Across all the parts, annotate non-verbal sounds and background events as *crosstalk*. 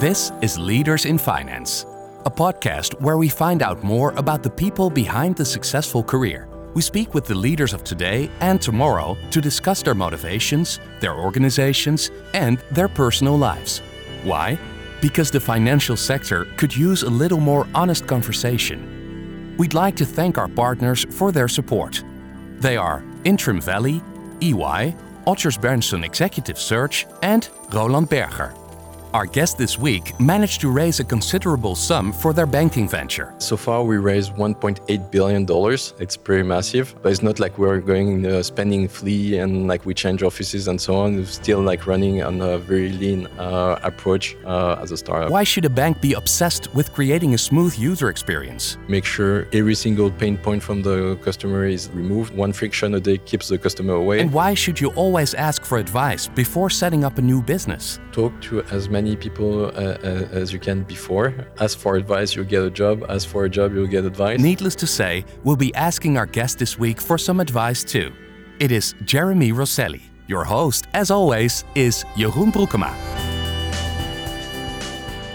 This is Leaders in Finance, a podcast where we find out more about the people behind the successful career. We speak with the leaders of today and tomorrow to discuss their motivations, their organizations, and their personal lives. Why? Because the financial sector could use a little more honest conversation. We'd like to thank our partners for their support. They are Interim Valley, EY, Odgers Berndtson Executive Search, and Roland Berger. Our guest this week managed to raise a considerable sum for their banking venture. So far, we raised 1.8 billion dollars. It's pretty massive, but it's not like we're going uh, spending flea and like we change offices and so on. We're still like running on a very lean uh, approach uh, as a startup. Why should a bank be obsessed with creating a smooth user experience? Make sure every single pain point from the customer is removed. One friction a day keeps the customer away. And why should you always ask for advice before setting up a new business? Talk to as many people uh, uh, as you can before. Ask for advice, you'll get a job. Ask for a job, you'll get advice. Needless to say, we'll be asking our guest this week for some advice too. It is Jeremie Rosselli. Your host, as always, is Jeroen Broekema.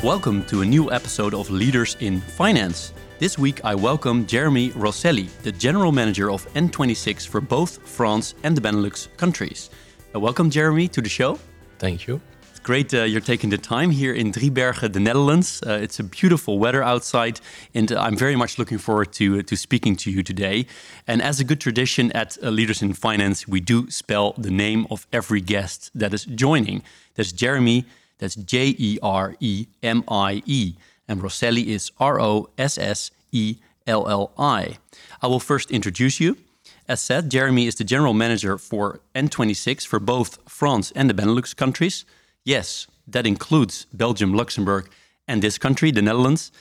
Welcome to a new episode of Leaders in Finance. This week I welcome Jeremie Rosselli, the General Manager of N26 for both France and the Benelux countries. Uh, welcome, Jeremie, to the show. Thank you. Great uh, you're taking the time here in Driebergen, the Netherlands. Uh, it's a beautiful weather outside, and I'm very much looking forward to, to speaking to you today. And as a good tradition at uh, Leaders in Finance, we do spell the name of every guest that is joining. That's Jeremie, that's J E R E M I E, and Rosselli is R O S S E L L I. I will first introduce you. As said, Jeremie is the general manager for N26 for both France and the Benelux countries. Yes, that includes Belgium, Luxembourg, and this country, the Netherlands.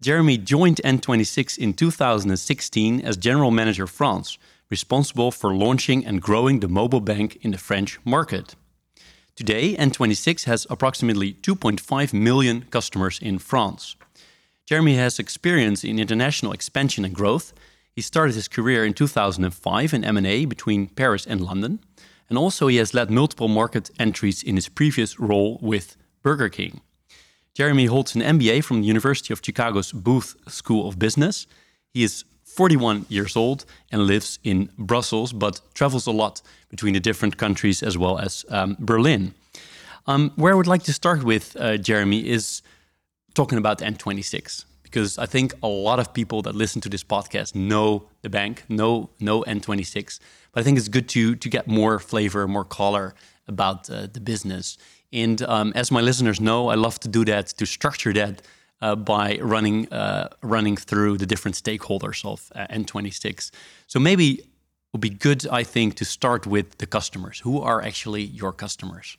Jeremie joined N26 in 2016 as general manager France, responsible for launching and growing the mobile bank in the French market. Today, N26 has approximately 2.5 million customers in France. Jeremie has experience in international expansion and growth. He started his career in 2005 in M&A between Paris and London, and also he has led multiple market entries in his previous role with Burger King. Jeremie holds an MBA from the University of Chicago's Booth School of Business. He is 41 years old and lives in Brussels, but travels a lot between the different countries as well as um, Berlin. Um, where I would like to start with, uh, Jeremie, is talking about N26 because I think a lot of people that listen to this podcast know the bank, know know N26. But I think it's good to to get more flavor, more color about uh, the business. And um, as my listeners know, I love to do that to structure that uh, by running uh, running through the different stakeholders of uh, N26. So maybe it would be good, I think, to start with the customers. Who are actually your customers?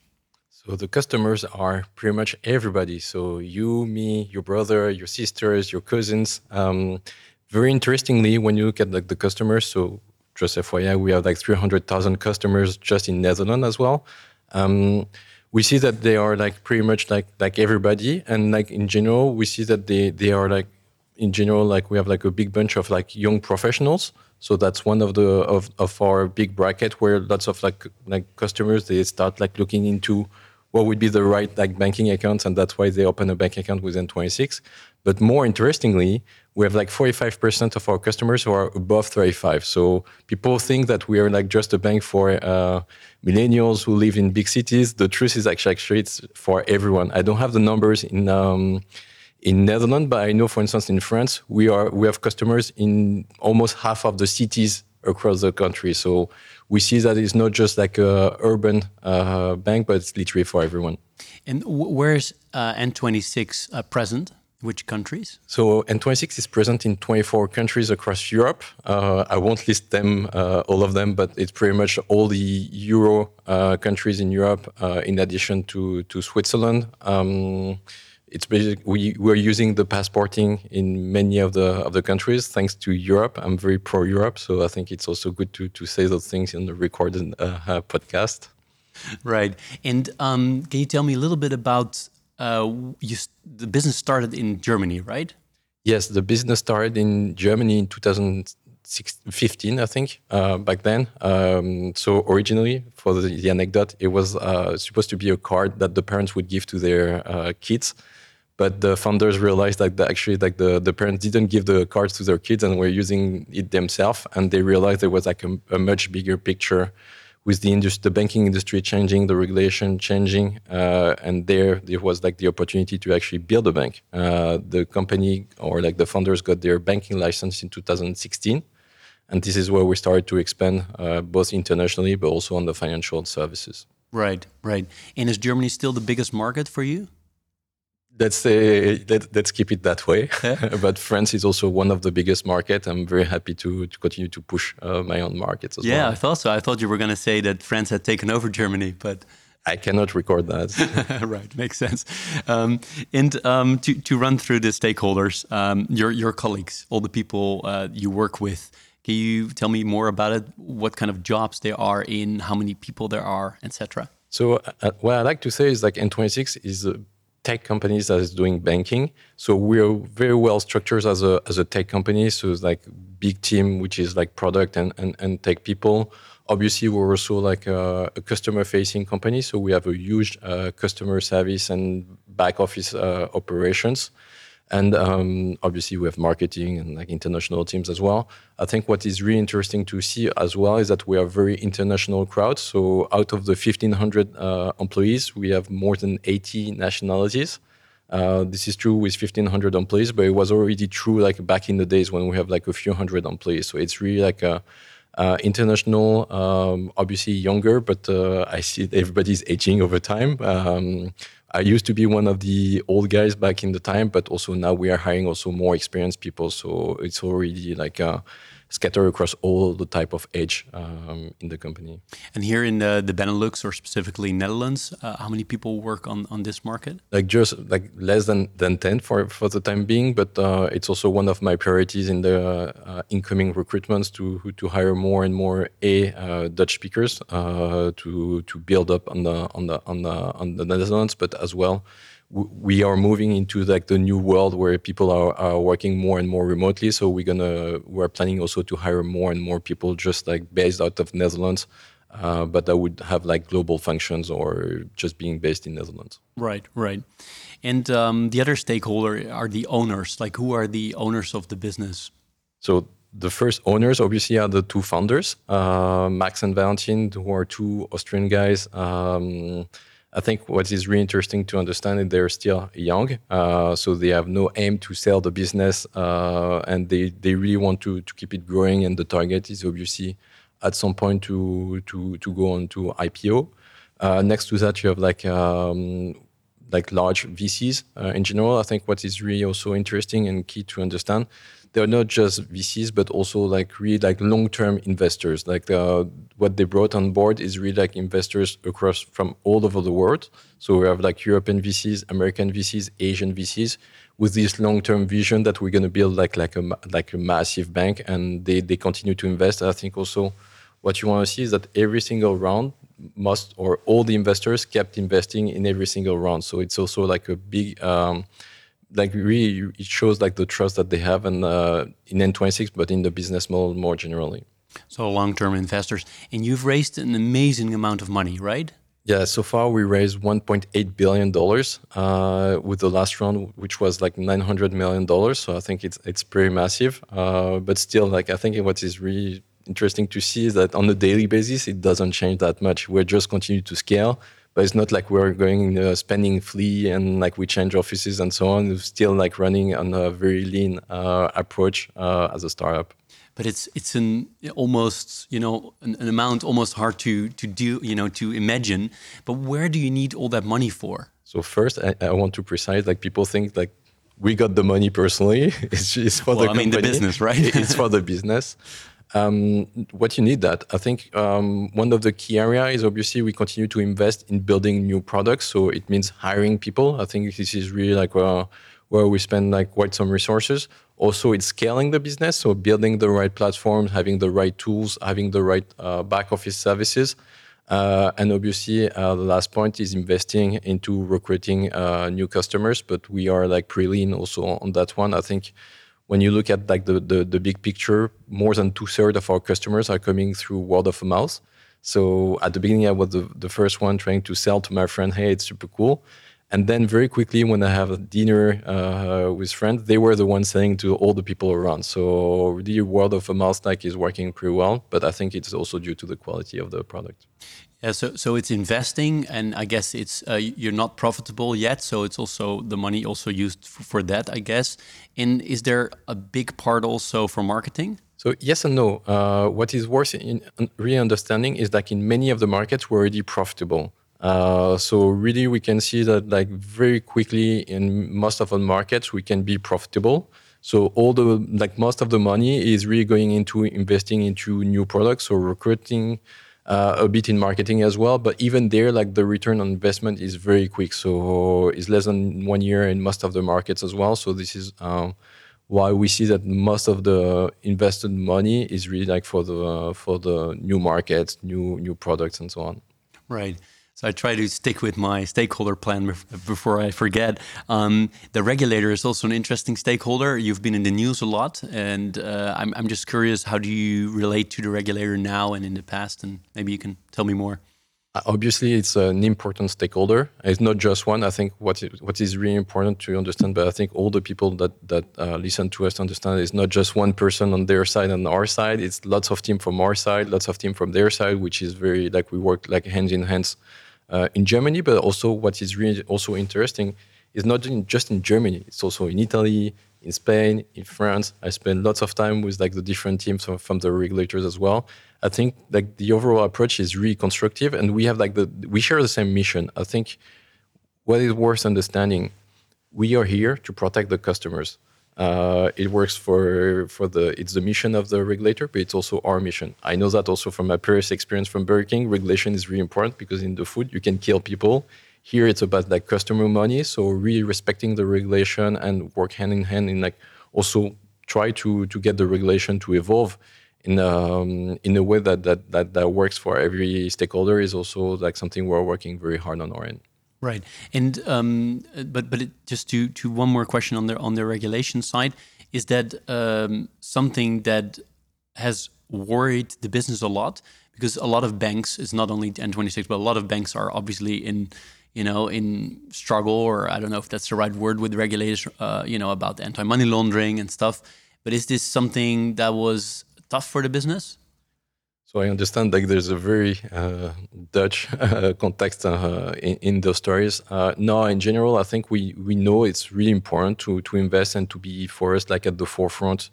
So the customers are pretty much everybody. So you, me, your brother, your sisters, your cousins. Um, very interestingly, when you look at like the customers, so just FYI, we have like 300,000 customers just in Netherlands as well. Um, we see that they are like pretty much like like everybody, and like in general, we see that they they are like in general like we have like a big bunch of like young professionals. So that's one of the of, of our big bracket where lots of like like customers they start like looking into what would be the right like banking accounts, and that's why they open a bank account with N26. But more interestingly, we have like 45% of our customers who are above 35. So people think that we are like just a bank for uh, millennials who live in big cities. The truth is actually, actually it's for everyone. I don't have the numbers in um, in Netherlands, but I know, for instance, in France, we are we have customers in almost half of the cities across the country. So we see that it's not just like a urban uh, bank, but it's literally for everyone. And where's uh, N26 uh, present? Which countries? So N26 is present in 24 countries across Europe. Uh, I won't list them, uh, all of them, but it's pretty much all the Euro uh, countries in Europe, in addition to to Switzerland. Um, it's basically we we're using the passporting in many of the of the countries thanks to Europe. I'm very pro Europe, so I think it's also good to to say those things in the recorded uh, uh, podcast. Right, and um, can you tell me a little bit about uh, the business started in Germany, right? Yes, the business started in Germany in 2015, I think, uh, back then. Um, so originally, for the, the anecdote, it was uh, supposed to be a card that the parents would give to their uh, kids but the founders realized that the, actually like the, the parents didn't give the cards to their kids and were using it themselves and they realized there was like a, a much bigger picture with the industry, the banking industry changing, the regulation changing, uh, and there there was like the opportunity to actually build a bank. Uh, the company or like the founders got their banking license in 2016, and this is where we started to expand uh, both internationally but also on the financial services. Right, right. And is Germany still the biggest market for you? Let's say let, us keep it that way. *laughs* but France is also one of the biggest market. I'm very happy to, to continue to push uh, my own markets as yeah, well. Yeah, I thought so. I thought you were going to say that France had taken over Germany, but *laughs* I cannot record that. *laughs* right, makes sense. Um, and um, to to run through the stakeholders, um, your your colleagues, all the people uh, you work with. Can you tell me more about it? What kind of jobs they are in, how many people there are, etc. So uh, what I like to say is like N26 is a tech companies that is doing banking. So we're very well structured as a as a tech company. So it's like big team, which is like product and and, and tech people. Obviously, we're also like a, a customer facing company. So we have a huge uh, customer service and back office uh, operations. And um, obviously, we have marketing and like international teams as well. I think what is really interesting to see as well is that we are very international crowd. So out of the 1,500 uh, employees, we have more than 80 nationalities. Uh, this is true with 1,500 employees, but it was already true like back in the days when we have like a few hundred employees. So it's really like a uh, international, um, obviously younger, but uh, I see everybody's aging over time. Um, I used to be one of the old guys back in the time, but also now we are hiring also more experienced people. So it's already like uh, scattered across all the type of age um, in the company. And here in the, the Benelux or specifically Netherlands, uh, how many people work on, on this market? Like just like less than, than 10 for, for the time being, but uh, it's also one of my priorities in the uh, incoming recruitments to to hire more and more a uh, Dutch speakers uh, to to build up on the on the on the on the Netherlands, but as well we are moving into like the new world where people are, are working more and more remotely. So we're gonna we're planning also to hire more and more people just like based out of Netherlands, uh, but that would have like global functions or just being based in Netherlands. Right, right. And um, the other stakeholder are the owners. Like who are the owners of the business? So the first owners obviously are the two founders, uh, Max and Valentin, who are two Austrian guys. Um, I think what is really interesting to understand is they're still young, uh, so they have no aim to sell the business, uh, and they, they really want to, to keep it growing. And the target is obviously at some point to to to go on to IPO. Uh, next to that, you have like um, like large VCs uh, in general. I think what is really also interesting and key to understand they're not just VCs, but also like really like long-term investors. Like uh, what they brought on board is really like investors across from all over the world. So we have like European VCs, American VCs, Asian VCs, with this long-term vision that we're going to build like like a like a massive bank, and they they continue to invest. I think also what you want to see is that every single round most or all the investors kept investing in every single round. So it's also like a big um, like really it shows like the trust that they have in uh, in N26, but in the business model more generally. So long-term investors, and you've raised an amazing amount of money, right? Yeah, so far we raised 1.8 billion dollars uh, with the last round, which was like 900 million dollars. So I think it's it's pretty massive. Uh, but still, like I think what is really interesting to see is that on a daily basis, it doesn't change that much. We're just continue to scale but it's not like we're going uh, spending flea and like we change offices and so on. We're still like running on a very lean uh, approach uh, as a startup. But it's it's an almost you know an, an, amount almost hard to to do you know to imagine. But where do you need all that money for? So first, I, I want to precise like people think like we got the money personally. *laughs* it's, it's for well, the I mean the business, right? it's for the business. Um, what you need that I think um, one of the key area is obviously we continue to invest in building new products. So it means hiring people. I think this is really like where, where we spend like quite some resources. Also, it's scaling the business, so building the right platforms, having the right tools, having the right uh, back office services. Uh, and obviously, uh, the last point is investing into recruiting uh, new customers. But we are like pretty lean also on that one. I think when you look at like the, the, the big picture, more than two thirds of our customers are coming through word of mouth. So at the beginning, I was the, the first one trying to sell to my friend, hey, it's super cool. And then very quickly, when I have a dinner uh, with friends, they were the ones saying to all the people around. So the word of a mouth like is working pretty well. But I think it's also due to the quality of the product. Yeah, so so it's investing, and I guess it's uh, you're not profitable yet, so it's also the money also used for that, I guess. And is there a big part also for marketing? So yes and no. Uh, what is worth in really understanding is that in many of the markets we're already profitable. Uh, so really, we can see that like very quickly in most of the markets we can be profitable. So all the like most of the money is really going into investing into new products or recruiting. Uh, a bit in marketing as well, but even there, like the return on investment is very quick. So it's less than one year in most of the markets as well. So this is um, why we see that most of the invested money is really like for the uh, for the new markets, new new products, and so on. Right. So I try to stick with my stakeholder plan before I forget. Um, the regulator is also an interesting stakeholder. You've been in the news a lot, and uh, I'm, I'm just curious how do you relate to the regulator now and in the past? And maybe you can tell me more. Uh, obviously, it's an important stakeholder. It's not just one. I think what is, what is really important to understand, but I think all the people that that uh, listen to us understand it's not just one person on their side and our side. It's lots of team from our side, lots of team from their side, which is very like we work like hands in hands uh, in Germany, but also what is really also interesting is not in, just in Germany. It's also in Italy, in Spain, in France. I spend lots of time with like the different teams from, from the regulators as well. I think like the overall approach is really constructive, and we have like the we share the same mission. I think what is worth understanding, we are here to protect the customers. Uh, it works for for the it's the mission of the regulator, but it's also our mission. I know that also from my previous experience from Burger King. Regulation is really important because in the food you can kill people. Here it's about like customer money, so really respecting the regulation and work hand in hand in like also try to to get the regulation to evolve in um, in a way that, that that that works for every stakeholder is also like something we're working very hard on our end. Right, and um, but but it, just to to one more question on the on the regulation side, is that um, something that has worried the business a lot because a lot of banks is not only N26, but a lot of banks are obviously in you know in struggle or I don't know if that's the right word with regulators, uh, you know about anti money laundering and stuff. But is this something that was tough for the business? So I understand like there's a very uh, Dutch uh, context uh, in, in, those stories. Uh, no, in general, I think we we know it's really important to to invest and to be for us like at the forefront,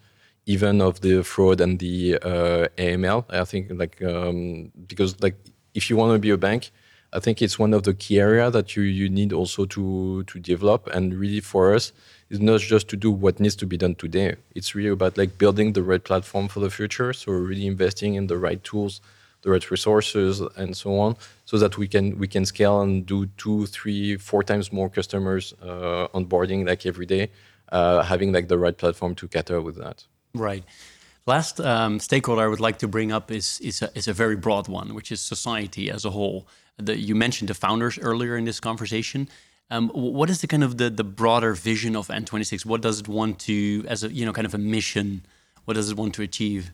even of the fraud and the uh, AML. I think like um, because like if you want to be a bank, I think it's one of the key area that you you need also to to develop and really for us is not just to do what needs to be done today. It's really about like building the right platform for the future. So really investing in the right tools, the right resources, and so on, so that we can we can scale and do two, three, four times more customers uh, onboarding like every day, uh, having like the right platform to cater with that. Right. Last um, stakeholder I would like to bring up is is a, is a very broad one, which is society as a whole. The, you mentioned the founders earlier in this conversation. Um, what is the kind of the, the broader vision of N26? What does it want to, as a you know, kind of a mission? What does it want to achieve?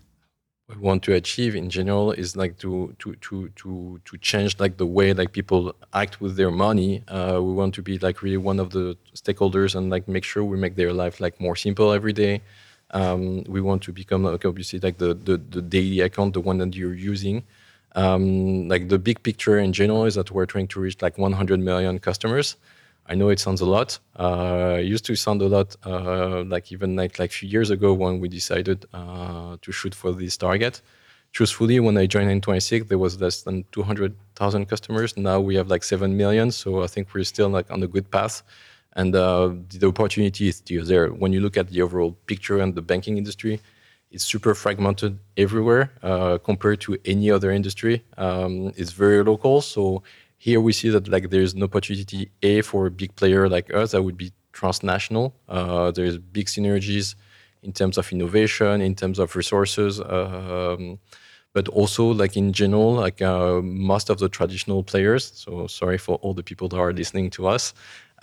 What we want to achieve in general is like to to to to to change like the way like people act with their money. Uh, we want to be like really one of the stakeholders and like make sure we make their life like more simple every day. Um, we want to become like obviously like the, the the daily account, the one that you're using. Um, like the big picture in general is that we're trying to reach like 100 million customers. I know it sounds a lot. Uh, it used to sound a lot, uh, like even like like a few years ago when we decided uh, to shoot for this target. Truthfully, when I joined N26, there was less than 200,000 customers. Now we have like 7 million. So I think we're still like on a good path. And uh, the opportunity is still there. When you look at the overall picture and the banking industry, it's super fragmented everywhere uh, compared to any other industry. Um, it's very local. So here we see that like there's an opportunity a for a big player like us that would be transnational. Uh, there's big synergies in terms of innovation, in terms of resources, um, but also like in general, like uh, most of the traditional players. So sorry for all the people that are listening to us.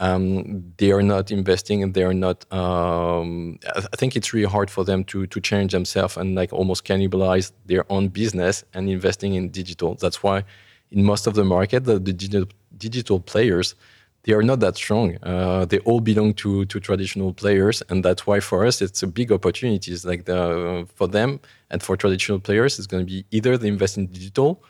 Um, they are not investing and they are not um, i think it's really hard for them to to change themselves and like almost cannibalize their own business and investing in digital that's why in most of the market, the, the digital, players, they are not that strong. Uh, they all belong to to traditional players, and that's why for us it's a big opportunity. It's like the for them and for traditional players, it's going to be either they invest in digital,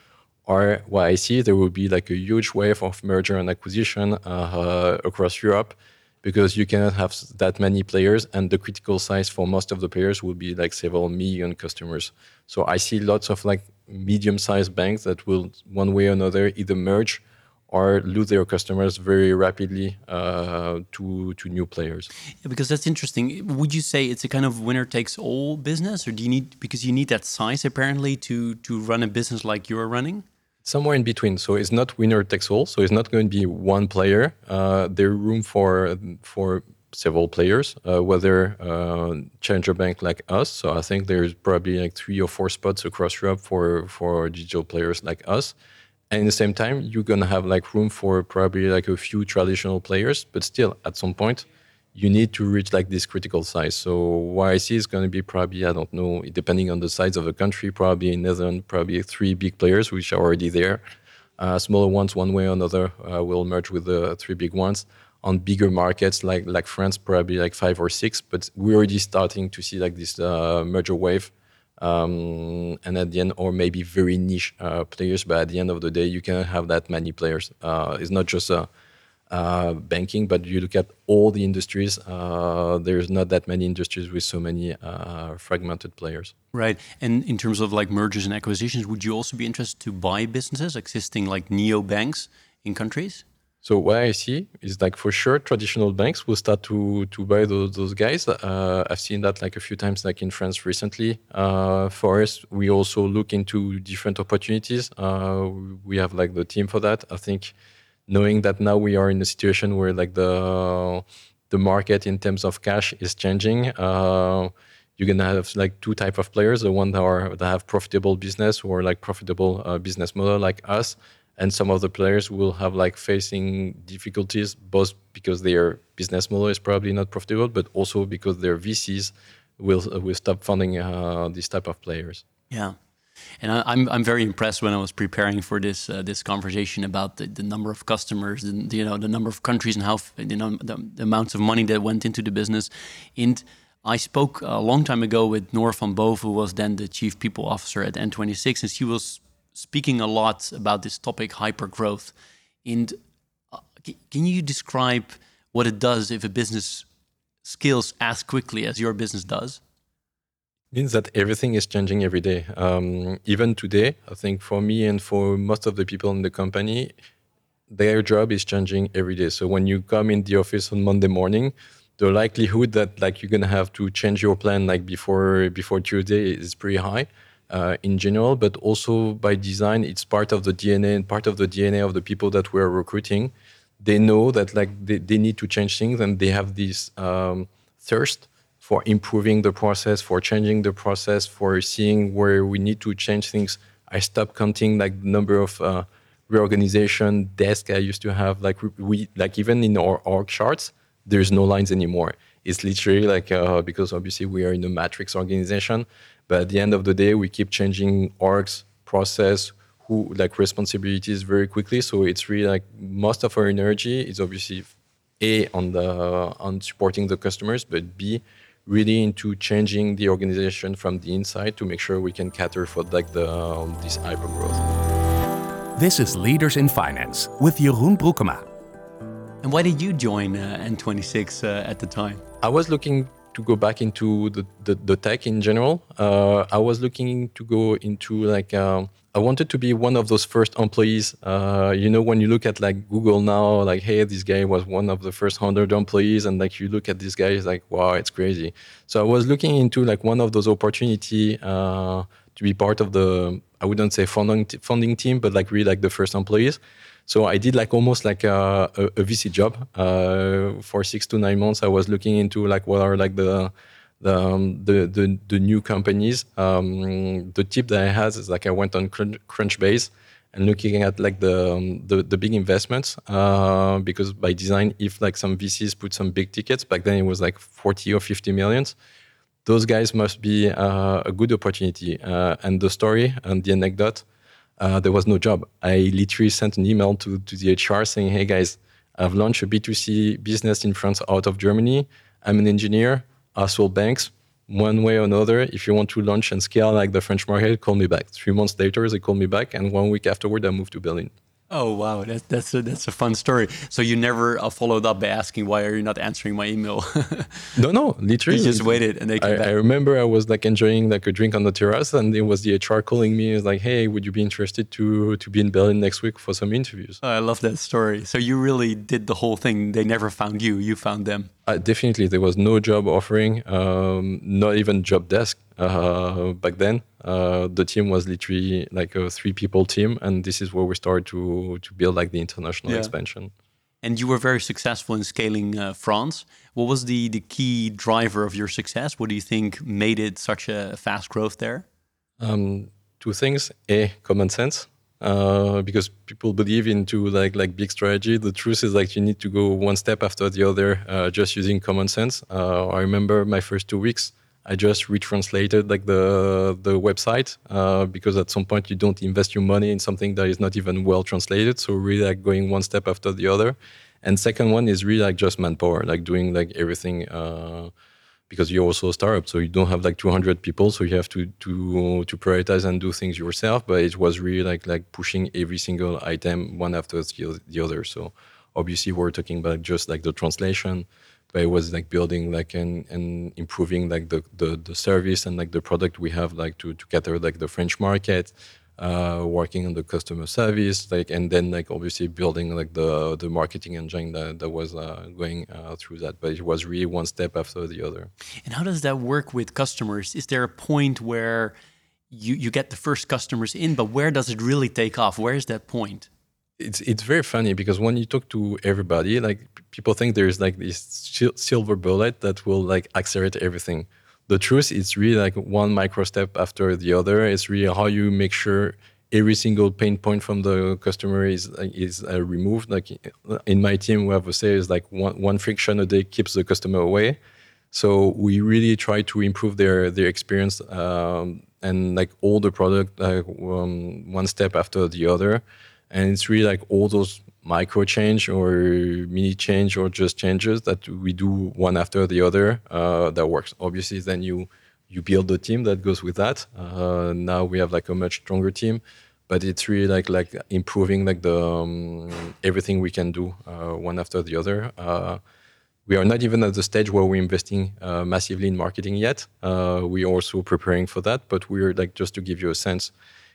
or what I see there will be like a huge wave of merger and acquisition uh, across Europe, because you cannot have that many players, and the critical size for most of the players will be like several million customers. So I see lots of like medium-sized banks that will one way or another either merge or lose their customers very rapidly uh, to to new players. Yeah, because that's interesting. Would you say it's a kind of winner takes all business, or do you need because you need that size apparently to to run a business like you're running? Somewhere in between. So it's not winner takes all. So it's not going to be one player. Uh, there's room for for several players, uh, whether uh, challenger bank like us. So I think there's probably like three or four spots across Europe for for digital players like us. And at the same time you're gonna have like room for probably like a few traditional players but still at some point you need to reach like this critical size. So see is going to be probably i don't know depending on the size of the country probably in netherlands probably three big players which are already there. Uh, smaller ones one way or another uh, will merge with the three big ones on bigger markets like like france probably like five or six but we're already starting to see like this uh, merger wave um, and at the end, or maybe very niche uh, players. But at the end of the day, you cannot have that many players. Uh, it's not just uh, uh banking, but you look at all the industries. Uh, there's not that many industries with so many fragmented players. Right. And in terms of like mergers and acquisitions, would you also be interested to buy businesses existing like neo banks in countries? So what I see is like for sure traditional banks will start to to buy those those guys. Uh, I've seen that like a few times like in France recently. Uh, for us, we also look into different opportunities. Uh, we have like the team for that. I think knowing that now we are in a situation where like the the market in terms of cash is changing. Uh, you're gonna have like two type of players: the one that are that have profitable business or like profitable uh, business model like us, and some of the players will have like facing difficulties both because their business model is probably not profitable but also because their vcs will uh, will stop funding uh, these type of players yeah and I, am I'm, I'm very impressed when I was preparing for this uh, this conversation about the, the number of customers, and you know the number of countries and how you know the, the amounts of money that went into the business. And I spoke a long time ago with Noor van Bove, who was then the chief people officer at N26, and she was speaking a lot about this topic, hyper growth. And uh, can you describe what it does if a business scales as quickly as your business does? means that everything is changing every day. Um, even today, I think for me and for most of the people in the company, their job is changing every day. So when you come in the office on Monday morning, the likelihood that like you're gonna have to change your plan like before before Tuesday is pretty high uh, in general, but also by design, it's part of the DNA and part of the DNA of the people that we're recruiting. They know that like they, they need to change things and they have this um, thirst for improving the process, for changing the process, for seeing where we need to change things. I stopped counting like the number of uh, reorganization desk I used to have. Like we like even in our org charts, there's no lines anymore. It's literally like uh, because obviously we are in a matrix organization but at the end of the day, we keep changing orgs, process, who like responsibilities very quickly. So it's really like most of our energy is obviously a on the on supporting the customers, but b really into changing the organization from the inside to make sure we can cater for like the um, this hyper growth. This is Leaders in Finance with Jeroen Broekema. And why did you join uh, N26 uh, at the time? I was looking to go back into the, the, the tech in general. Uh, I was looking to go into like um, I wanted to be one of those first employees. Uh, you know, when you look at like Google now, like hey, this guy was one of the first hundred employees, and like you look at this guy, it's like wow, it's crazy. So I was looking into like one of those opportunity uh, to be part of the I wouldn't say funding funding team, but like really like the first employees. So I did like almost like a, a, a VC job uh, for six to nine months. I was looking into like what are like the the um, the, the, the new companies. Um, the tip that I had is like I went on Crunchbase and looking at like the um, the, the, big investments uh, because by design, if like some VCs put some big tickets back then, it was like forty or fifty millions. Those guys must be uh, a good opportunity. Uh, and the story and the anecdote uh, there was no job. I literally sent an email to, to the HR saying, hey guys, I've launched a B2C business in France out of Germany. I'm an engineer. I sold banks. One way or another, if you want to launch and scale like the French market, call me back. Three months later, they called me back, and one week afterward, I moved to Berlin. Oh wow, that's that's a, that's a fun story. So you never uh, followed up by asking why are you not answering my email? *laughs* no, no, literally. You just waited and they came I, back. I remember I was like enjoying like a drink on the terrace, and it was the HR calling me. It's like, hey, would you be interested to to be in Berlin next week for some interviews? Oh, I love that story. So you really did the whole thing. They never found you. You found them. Uh, definitely, there was no job offering, um, not even job desk uh, back then. Uh, the team was literally like a three people team, and this is where we started to to build like the international Yeah. expansion. And you were very successful in scaling uh, France. What was the the key driver of your success? What do you think made it such a fast growth there? Um, two things: a common sense. Uh, because people believe into like like big strategy. The truth is like you need to go one step after the other, uh, just using common sense. Uh, I remember my first two weeks. I just retranslated like the the website uh, because at some point you don't invest your money in something that is not even well translated. So really like going one step after the other. And second one is really like just manpower, like doing like everything uh, because you're also a startup, so you don't have like 200 people, so you have to to to prioritize and do things yourself. But it was really like like pushing every single item one after the the other. So obviously we're talking about just like the translation, but it was like building like and and improving like the the, the service and like the product we have like to to cater like the French market. Uh, working on the customer service, like, and then like obviously building like the the marketing engine that, that was uh, going uh, through that. But it was really one step after the other. And how does that work with customers? Is there a point where you, you get the first customers in, but where does it really take off? Where is that point? It's it's very funny because when you talk to everybody, like people think there's like this silver bullet that will like accelerate everything. The truth is really like one micro step after the other. It's really how you make sure every single pain point from the customer is is uh, removed. Like in my team, we have a say is like one one friction a day keeps the customer away. So we really try to improve their their experience um, and like all the product like um, one step after the other, and it's really like all those micro change or mini change or just changes that we do one after the other uh, that works. Obviously, then you you build the team that goes with that. Uh, now we have like a much stronger team, but it's really like like improving like the um, everything we can do uh, one after the other. Uh, we are not even at the stage where we're investing uh, massively in marketing yet. Uh, we're also preparing for that, but we're like just to give you a sense,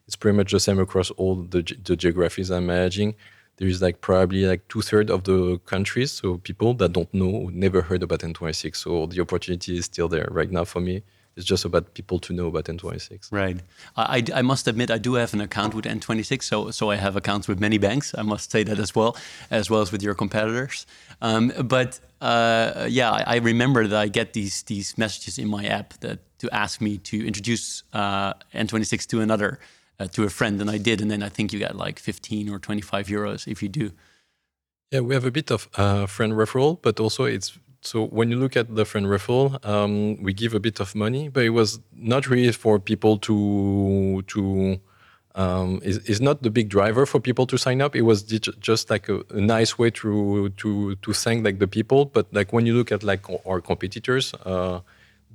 it's pretty much the same across all the, the geographies I'm managing. There is like probably like two thirds of the countries, so people that don't know, never heard about N26. So the opportunity is still there right now for me. It's just about people to know about N26. Right. I, I, I must admit, I do have an account with N26, so so I have accounts with many banks. I must say that as well, as well as with your competitors. Um, but uh, yeah, I, I remember that I get these these messages in my app that to ask me to introduce uh, N26 to another, uh, to a friend, and I did, and then I think you get like 15 or 25 euros if you do. Yeah, we have a bit of uh, friend referral, but also it's so when you look at the friend referral, um, we give a bit of money, but it was not really for people to to. Um, is is not the big driver for people to sign up. It was just like a, a nice way to to to thank like the people. But like when you look at like our competitors, uh,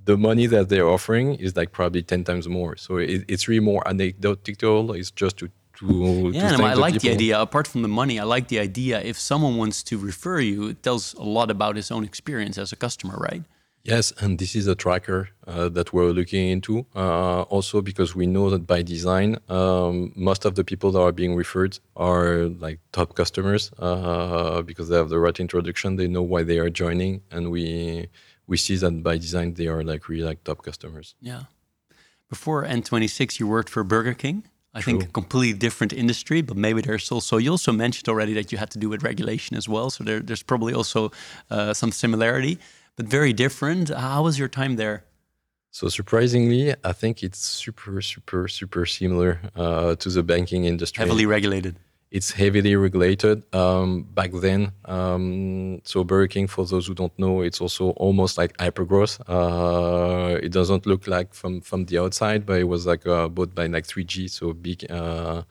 the money that they're offering is like probably ten times more. So it, it's really more anecdotal. It's just to to to Yeah, thank I like the idea. Apart from the money, I like the idea. If someone wants to refer you, it tells a lot about his own experience as a customer, right? Yes, and this is a tracker uh, that we're looking into. Uh, also, because we know that by design, um, most of the people that are being referred are like top customers uh, because they have the right introduction. They know why they are joining, and we we see that by design they are like really like top customers. Yeah. Before N26, you worked for Burger King. I think a completely different industry, but maybe there's also, you also mentioned already that you had to do with regulation as well. So there, there's probably also uh, some similarity, but very different. How was your time there? So surprisingly, I think it's super, super, super similar uh, to the banking industry. Heavily regulated. It's heavily regulated um, back then. Um, so Burger King, for those who don't know, it's also almost like hypergrowth. Uh, it doesn't look like from from the outside, but it was like uh, bought by like 3G, so big uh,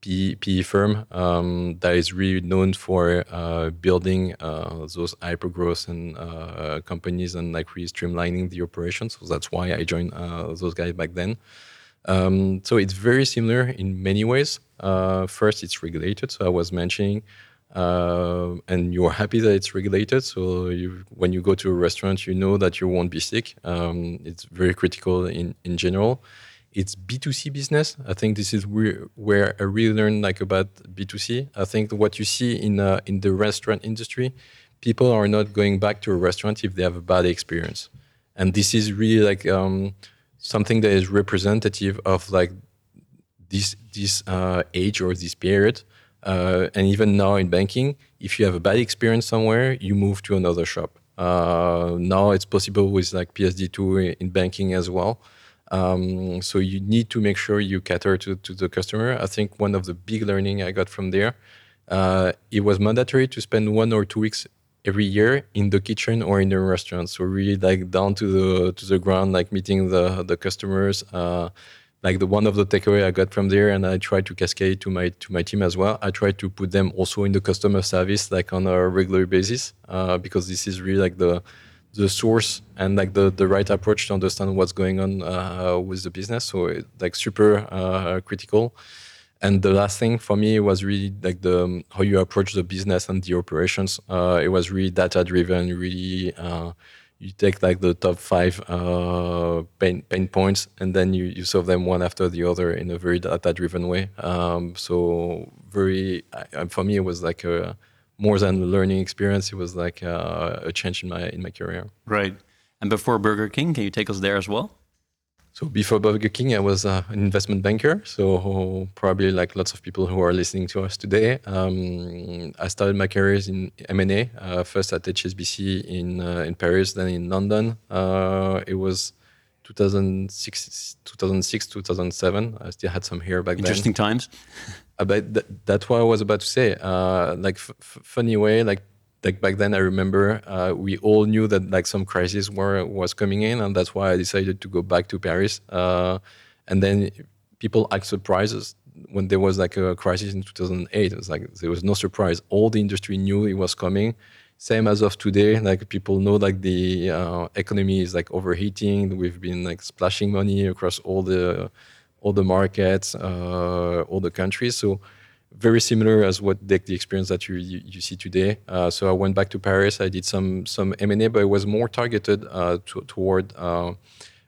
PE, firm um, that is really known for uh, building uh, those hypergrowth and uh, companies and like really streamlining the operations. So that's why I joined uh, those guys back then. Um, so it's very similar in many ways. Uh, first, it's regulated. So I was mentioning, uh, and you're happy that it's regulated. So you, when you go to a restaurant, you know that you won't be sick. Um, it's very critical in in general it's B2C business. I think this is where, where I really learned like about B2C. I think what you see in uh, in the restaurant industry, people are not going back to a restaurant if they have a bad experience, and this is really like um, something that is representative of like this this uh, age or this period. Uh, and even now in banking, if you have a bad experience somewhere, you move to another shop. Uh, now it's possible with like PSD2 in banking as well. Um, so you need to make sure you cater to, to the customer. I think one of the big learning I got from there, uh, it was mandatory to spend one or two weeks every year in the kitchen or in the restaurant. So really like down to the to the ground, like meeting the the customers. Uh, like the one of the takeaway I got from there, and I try to cascade to my to my team as well. I try to put them also in the customer service, like on a regular basis, uh, because this is really like the the source and like the, the right approach to understand what's going on uh, with the business. So it, like super uh, critical. And the last thing for me was really like the um, how you approach the business and the operations. Uh, it was really data driven. Really, uh, you take like the top five uh, pain pain points and then you, you solve them one after the other in a very data driven way. Um, so very for me it was like a more than a learning experience. It was like uh, a change in my in my career. Right. And before Burger King, can you take us there as well? So before Burger King, I was uh, an investment banker. So probably like lots of people who are listening to us today, um, I started my career in M&A. Uh, first at HSBC in uh, in Paris, then in London. Uh, it was 2006, 2006, 2007. I still had some hair back Interesting then. Interesting times. About th- that's what I was about to say. Uh, like f- funny way, like like back then, I remember uh, we all knew that like some crisis were was coming in, and that's why I decided to go back to Paris. Uh, and then people act surprises when there was like a crisis in 2008. It was like there was no surprise. All the industry knew it was coming. Same as of today, like people know like the uh, economy is like overheating. We've been like splashing money across all the all the markets, uh, all the countries. So very similar as what the, the experience that you, you, you see today. Uh, so I went back to Paris. I did some some M and A, but it was more targeted uh, to, toward uh,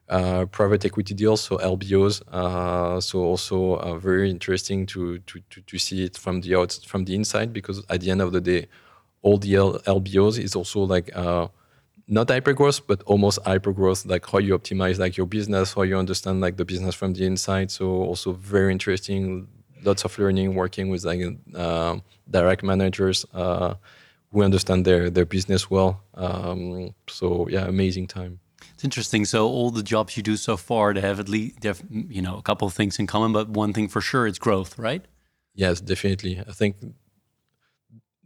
uh, private equity deals, so LBOs. Uh, so also very interesting to, to, to to see it from the out from the inside because at the end of the day, all the L- LBOs is also like not hyper growth, but almost hyper growth, like how you optimize like your business, how you understand like the business from the inside. So also very interesting, lots of learning, working with like uh, direct managers uh, who understand their their business well. Um, so yeah, amazing time. It's interesting. So all the jobs you do so far, they have at least they have you know a couple of things in common, but one thing for sure, it's growth, right? Yes, definitely. I think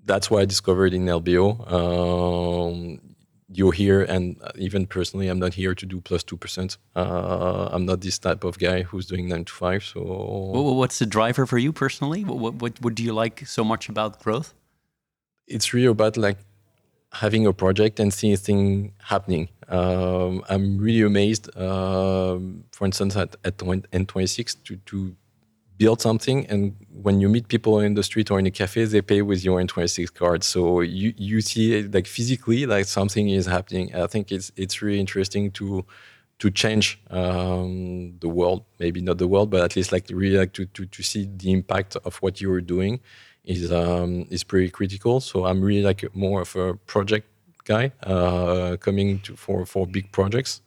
that's why I discovered in LBO. Um, you're here and even personally i'm not here to do plus 2% uh, i'm not this type of guy who's doing 9 to 5 so what's the driver for you personally? What, what, what do you like so much about growth? It's really about like having a project and seeing things happening. Um, i'm really amazed um, for instance at, at n26 to, to build something and when you meet people in the street or in a cafe they pay with your n26 card. So you you see it like physically like something is happening. I think it's it's really interesting to to change um, the world. Maybe not the world but at least like really like to, to, to see the impact of what you're doing is um, is pretty critical. So i'm really like more of a project guy uh, coming to for for big projects.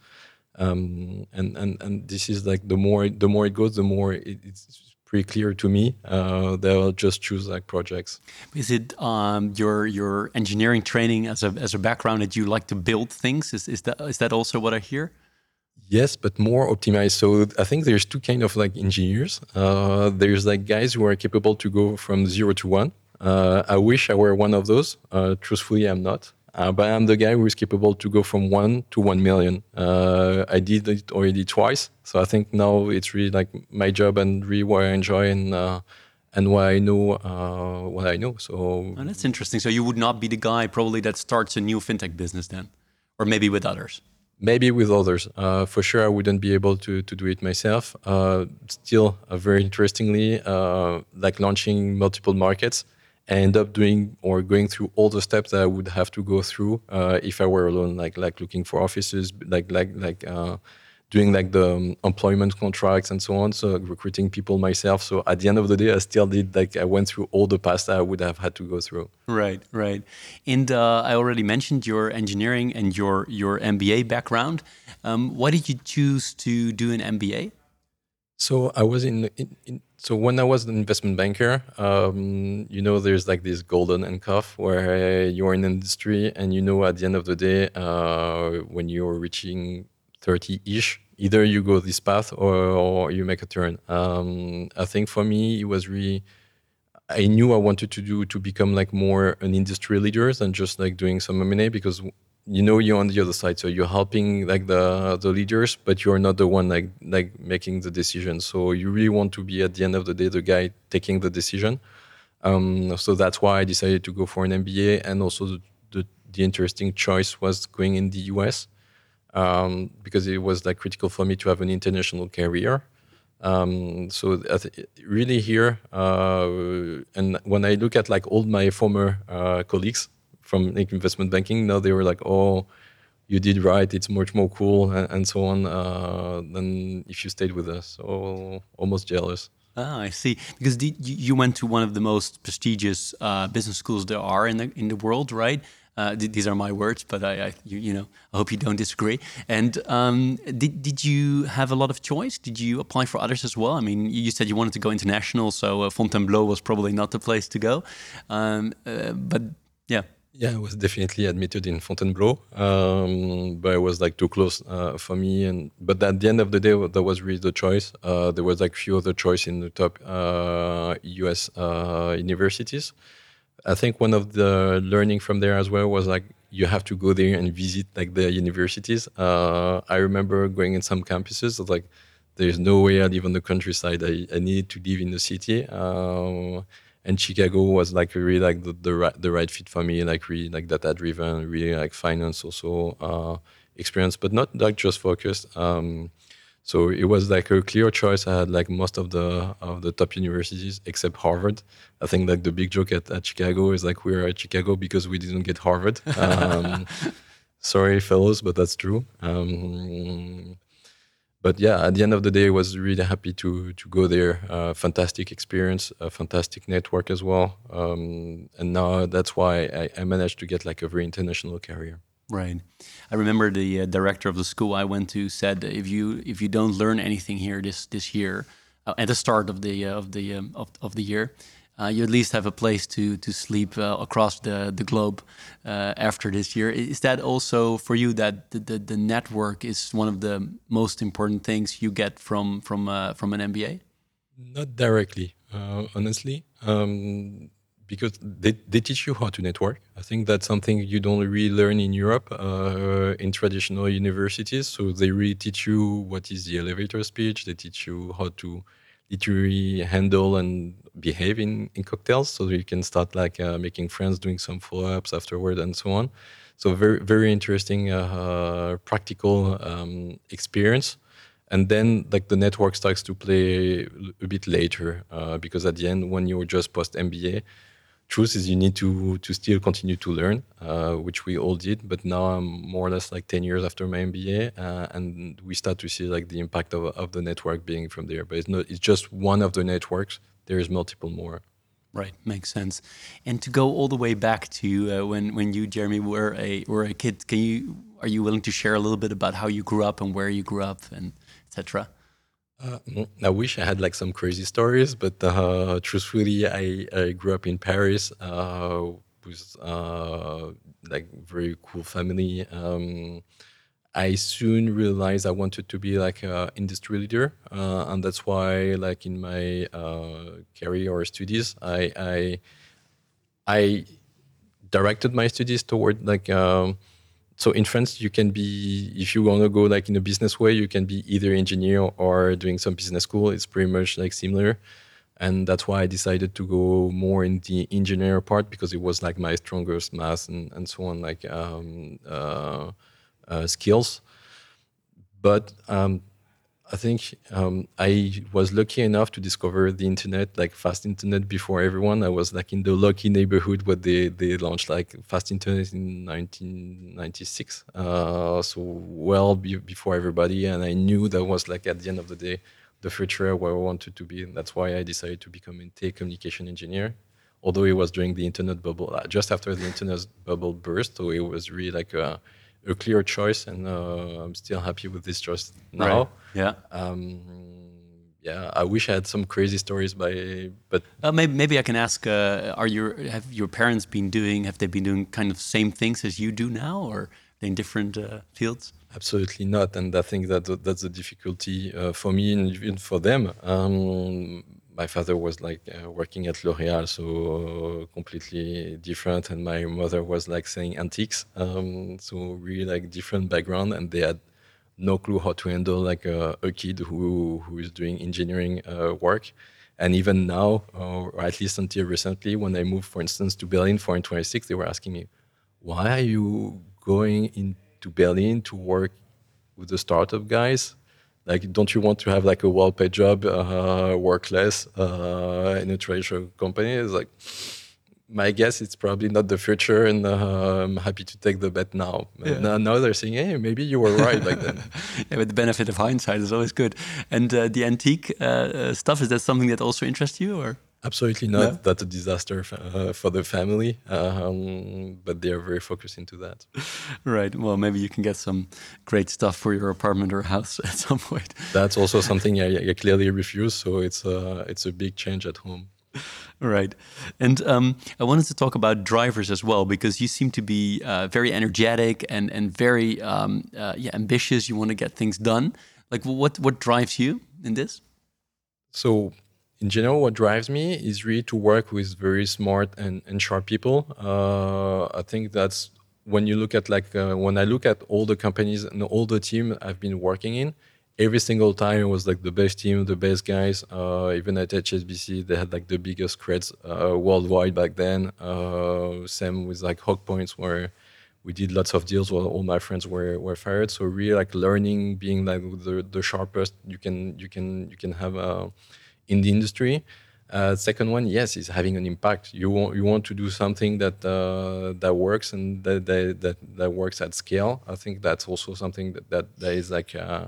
Um, and and and this is like the more the more it goes the more it, it's pretty clear to me. Uh, they'll just choose like projects. Is it um, your your engineering training as a as a background that you like to build things? Is is that is that also what I hear? Yes, but more optimized. So I think there's two kind of like engineers. Uh, there's like guys who are capable to go from zero to one. Uh, I wish I were one of those. Uh, truthfully, I'm not. Uh, but I'm the guy who is capable to go from one to one million. Uh, I did it already twice, so I think now it's really like my job and really what I enjoy and uh, and what I know, uh, what I know. So oh, that's interesting. So you would not be the guy probably that starts a new fintech business then, or maybe with others. Maybe with others. Uh, for sure, I wouldn't be able to, to do it myself. Uh, still, uh, very interestingly, uh, like launching multiple markets, End up doing or going through all the steps that I would have to go through uh, if I were alone, like like looking for offices, like like like doing like the um, employment contracts and so on. So recruiting people myself. So at the end of the day, I still did like I went through all the paths that I would have had to go through. Right, right. And uh, I already mentioned your engineering and your your MBA background. Um, why did you choose to do an MBA? So I was in, in, in so when I was an investment banker, um, you know, there's like this golden handcuff where you're in industry and you know at the end of the day, uh, when you're reaching 30 ish. Either you go this path or, or you make a turn. Um, I think for me, it was really, I knew I wanted to do to become like more an industry leader than just like doing some M&A because you know you're on the other side so you're helping like the the leaders but you're not the one like like making the decision so you really want to be at the end of the day the guy taking the decision um, so that's why i decided to go for an mba and also the, the, the interesting choice was going in the us um, because it was like critical for me to have an international career. Um, so really here, uh, and when I look at like all my former uh, colleagues from like, investment banking, now they were like, "Oh, you did right. It's much more cool," and, and so on uh, than if you stayed with us. So almost jealous. Ah, I see. Because the, you went to one of the most prestigious uh, business schools there are in the in the world, right? Uh, th these are my words, but I, I you, you, know, I hope you don't disagree. And um, did did you have a lot of choice? Did you apply for others as well? I mean, you said you wanted to go international, so uh, Fontainebleau was probably not the place to go. Um, uh, but yeah. Yeah, I was definitely admitted in Fontainebleau, um, but it was like too close uh, for me. And but at the end of the day, that was really the choice. Uh, there was like few other choice in the top U.S. Uh, universities. I think one of the learning from there as well was like you have to go there and visit like the universities. Uh, I remember going in some campuses like there's no way I live on the countryside. I, I needed to live in the city. Uh, and Chicago was like really like the, the right the right fit for me, like really like data driven, really like finance also uh, experience, but not like just focused. Um, so it was like a clear choice. I had like most of the of the top universities except Harvard. I think like the big joke at, at Chicago is like we're at Chicago because we didn't get Harvard. Um, *laughs* sorry, fellows, but that's true. Um, but yeah, at the end of the day, I was really happy to to go there. Uh, fantastic experience, a fantastic network as well. Um, and now that's why I, I managed to get like a very international career. Right. I remember the uh, director of the school I went to said if you if you don't learn anything here this this year uh, at the start of the uh, of the um, of, of the year, you at least have a place to to sleep uh, across the the globe uh, after this year. Is that also for you that the, the, the network is one of the most important things you get from from from an MBA? Not directly, honestly. Um, because they, they teach you how to network. I think that's something you don't really learn in Europe uh, in traditional universities. So they really teach you what is the elevator speech. They teach you how to literally handle and behave in, in cocktails so you can start like uh, making friends, doing some follow-ups afterward and so on. So very, very interesting uh, practical um, experience and then like the network starts to play a bit later uh, because at the end when you're just post mba truth is you need to to still continue to learn, uh, which we all did. But now I'm more or less like 10 years after my MBA, uh, and we start to see like the impact of, of the network being from there. But it's not it's just one of the networks. There is multiple more. Right, makes sense. And to go all the way back to uh, when when you, Jeremie, were a were a kid, can you are you willing to share a little bit about how you grew up and where you grew up and etc. Uh, I wish I had like some crazy stories, but uh, truthfully, I, I grew up in Paris uh, with uh, like very cool family. Um, I soon realized I wanted to be like an industry leader, uh, and that's why, like in my uh, career or studies, I, I I directed my studies toward like. Um, so in France, you can be if you want to go like in a business way, you can be either engineer or doing some business school. It's pretty much like similar. and that's why I decided to go more in the engineer part because it was like my strongest math and, and so on, like um, uh, skills. But um, I think um, I was lucky enough to discover the internet, like fast internet, before everyone. I was like in the lucky neighborhood where they, they launched like fast internet in 1996, uh, so well be before everybody. And I knew that was like at the end of the day the future where I wanted to be. And that's why I decided to become a telecommunication engineer. Although it was during the internet bubble, uh, just after the internet bubble burst, so it was really like a a clear choice, and uh, I'm still happy with this choice now. Right. Yeah. Um, yeah, I wish I had some crazy stories by, but uh, maybe maybe I can ask: uh, Are your have your parents been doing? Have they been doing kind of same things as you do now, or in different uh, fields? Absolutely not, and I think that that's a difficulty uh, for me and even for them. Um, my father was like uh, working at L'Oréal, so uh, completely different, and my mother was like saying antiques, um, so really like different background, and they had no clue how to handle like a, a kid who who is doing engineering uh, work. And even now, or at least until recently, when I moved, for instance, to Berlin for N26, they were asking me, "Why are you going into Berlin to work with the startup guys?" Like don't you want to have like a well-paid job uh, work less uh, in a traditional company? It's like my guess it's probably not the future and uh, i'm happy to take the bet now. Yeah. now, now, they're saying hey maybe you were right back then. *laughs* Yeah but the benefit of hindsight is always good. And uh, the antique uh, uh, stuff is that something that also interests you or Absolutely not. No? That's a disaster uh, for the family, um, but they are very focused into that. *laughs* Right. Well, maybe you can get some great stuff for your apartment or house *laughs* at some point. That's also something I, I clearly refuse. So it's a it's a big change at home. Right. And um, I wanted to talk about drivers as well because you seem to be uh, very energetic and and very um, uh, yeah ambitious. You want to get things done. Like, what what drives you in this? So in general, what drives me is really to work with very smart and, and sharp people. Uh, I think that's when you look at like uh, when I look at all the companies and all the team I've been working in, every single time it was like the best team, the best guys. Uh, even at HSBC, they had like the biggest creds uh, worldwide back then. Uh, same with like Hawk Points, where we did lots of deals while all my friends were, were fired. So really like learning, being like the, the sharpest you can you can you can have. In the industry. Uh, second one, yes, is having an impact. You want you want to do something that uh, that works and that, that, that that works at scale. I think that's also something that that, that is like uh,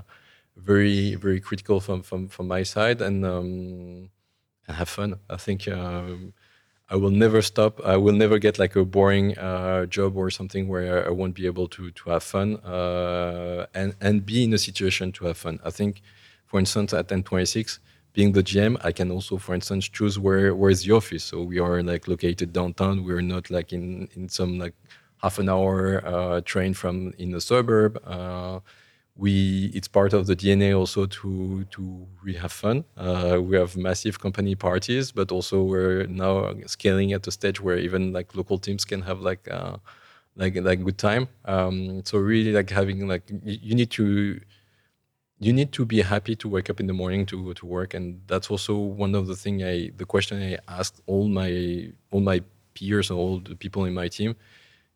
very very critical from from from my side and um, and have fun. I think. Um, I will never stop. I will never get like a boring uh, job or something where I won't be able to to have fun uh, and and be in a situation to have fun. I think, for instance, at N26, being the GM, I can also, for instance, choose where where is the office. So we are like located downtown. We are not like in in some like half an hour uh, train from in the suburb. Uh, we it's part of the DNA also to to we have fun. Uh, we have massive company parties, but also we're now scaling at a stage where even like local teams can have like uh, like like good time. Um, so really like having like you need to you need to be happy to wake up in the morning to go to work and that's also one of the thing i the question i ask all my all my peers and all the people in my team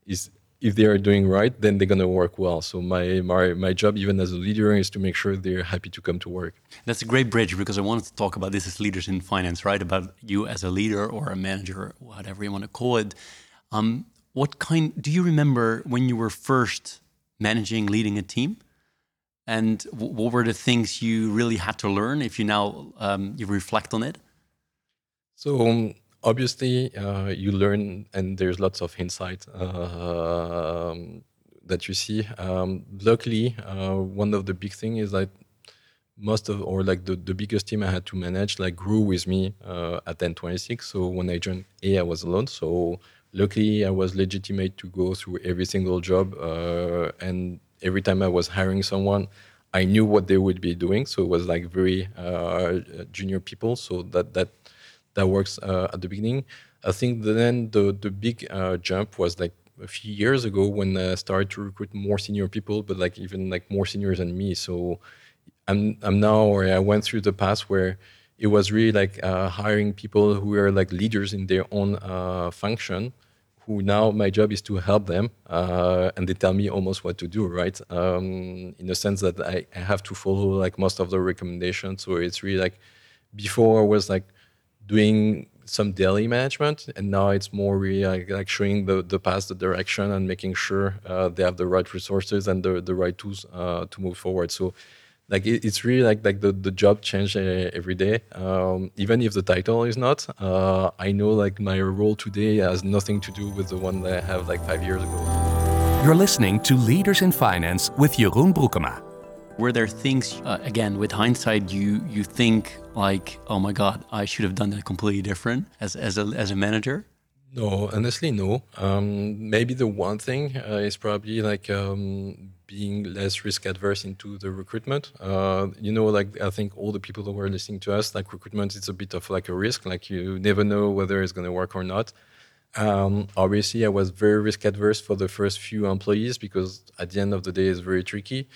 is if they are doing right then they're going to work well. So my, my my job even as a leader is to make sure they're happy to come to work. That's a great bridge because i wanted to talk about this as leaders in finance right? About you as a leader or a manager whatever you want to call it. Um, what kind do you remember when you were first managing leading a team and what were the things you really had to learn if you now um, you reflect on it? So um, obviously uh, you learn and there's lots of insight uh, that you see. Um, luckily uh, one of the big thing is that most of or like the, the biggest team i had to manage like grew with me uh, at n26 so when i joined a i was alone. So luckily i was legitimate to go through every single job uh, and every time I was hiring someone, I knew what they would be doing. So it was like very uh, junior people. So that that that works uh, at the beginning. I think then the the big uh, jump was like a few years ago when I started to recruit more senior people, but like even like more seniors than me. So I'm I'm now where I went through the path where it was really like uh, hiring people who were like leaders in their own uh, function who now my job is to help them uh, and they tell me almost what to do right? Um, in the sense that I, I, have to follow like most of the recommendations. So it's really like before I was like doing some daily management and now it's more really like, like showing the, the path the direction and making sure uh, they have the right resources and the, the right tools uh, to move forward. So like it, it's really like like the, the job change uh, every day. Um, even if the title is not uh, i know like my role today has nothing to do with the one that i have like five years ago. You're listening to leaders in finance with jeroen broekema. Were there things uh, again with hindsight you you think like oh my god i should have done that completely different as as a, as a manager? No honestly no. Um, maybe the one thing uh, is probably like um, being less risk adverse into the recruitment. Uh, you know, like I think all the people that were listening to us, like recruitment, it's a bit of like a risk. Like you never know whether it's going to work or not. Um, obviously, I was very risk adverse for the first few employees because at the end of the day, it's very tricky.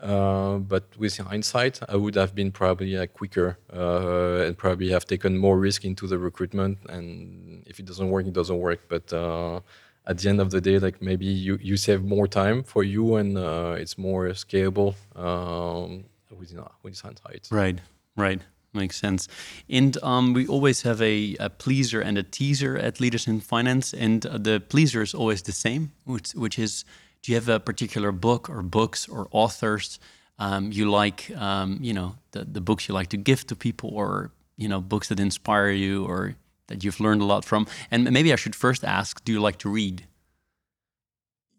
Uh, but with hindsight, I would have been probably like quicker uh, and probably have taken more risk into the recruitment. And if it doesn't work, it doesn't work. But uh, at the end of the day, like maybe you, you save more time for you and uh, it's more scalable um, with, with hindsight. Right, right. Makes sense. And um, we always have a, a, pleaser and a teaser at Leaders in Finance. And uh, the pleaser is always the same, which, which is do you have a particular book or books or authors um, you like, um, you know, the, the books you like to give to people or, you know, books that inspire you or that you've learned a lot from? And maybe I should first ask do you like to read?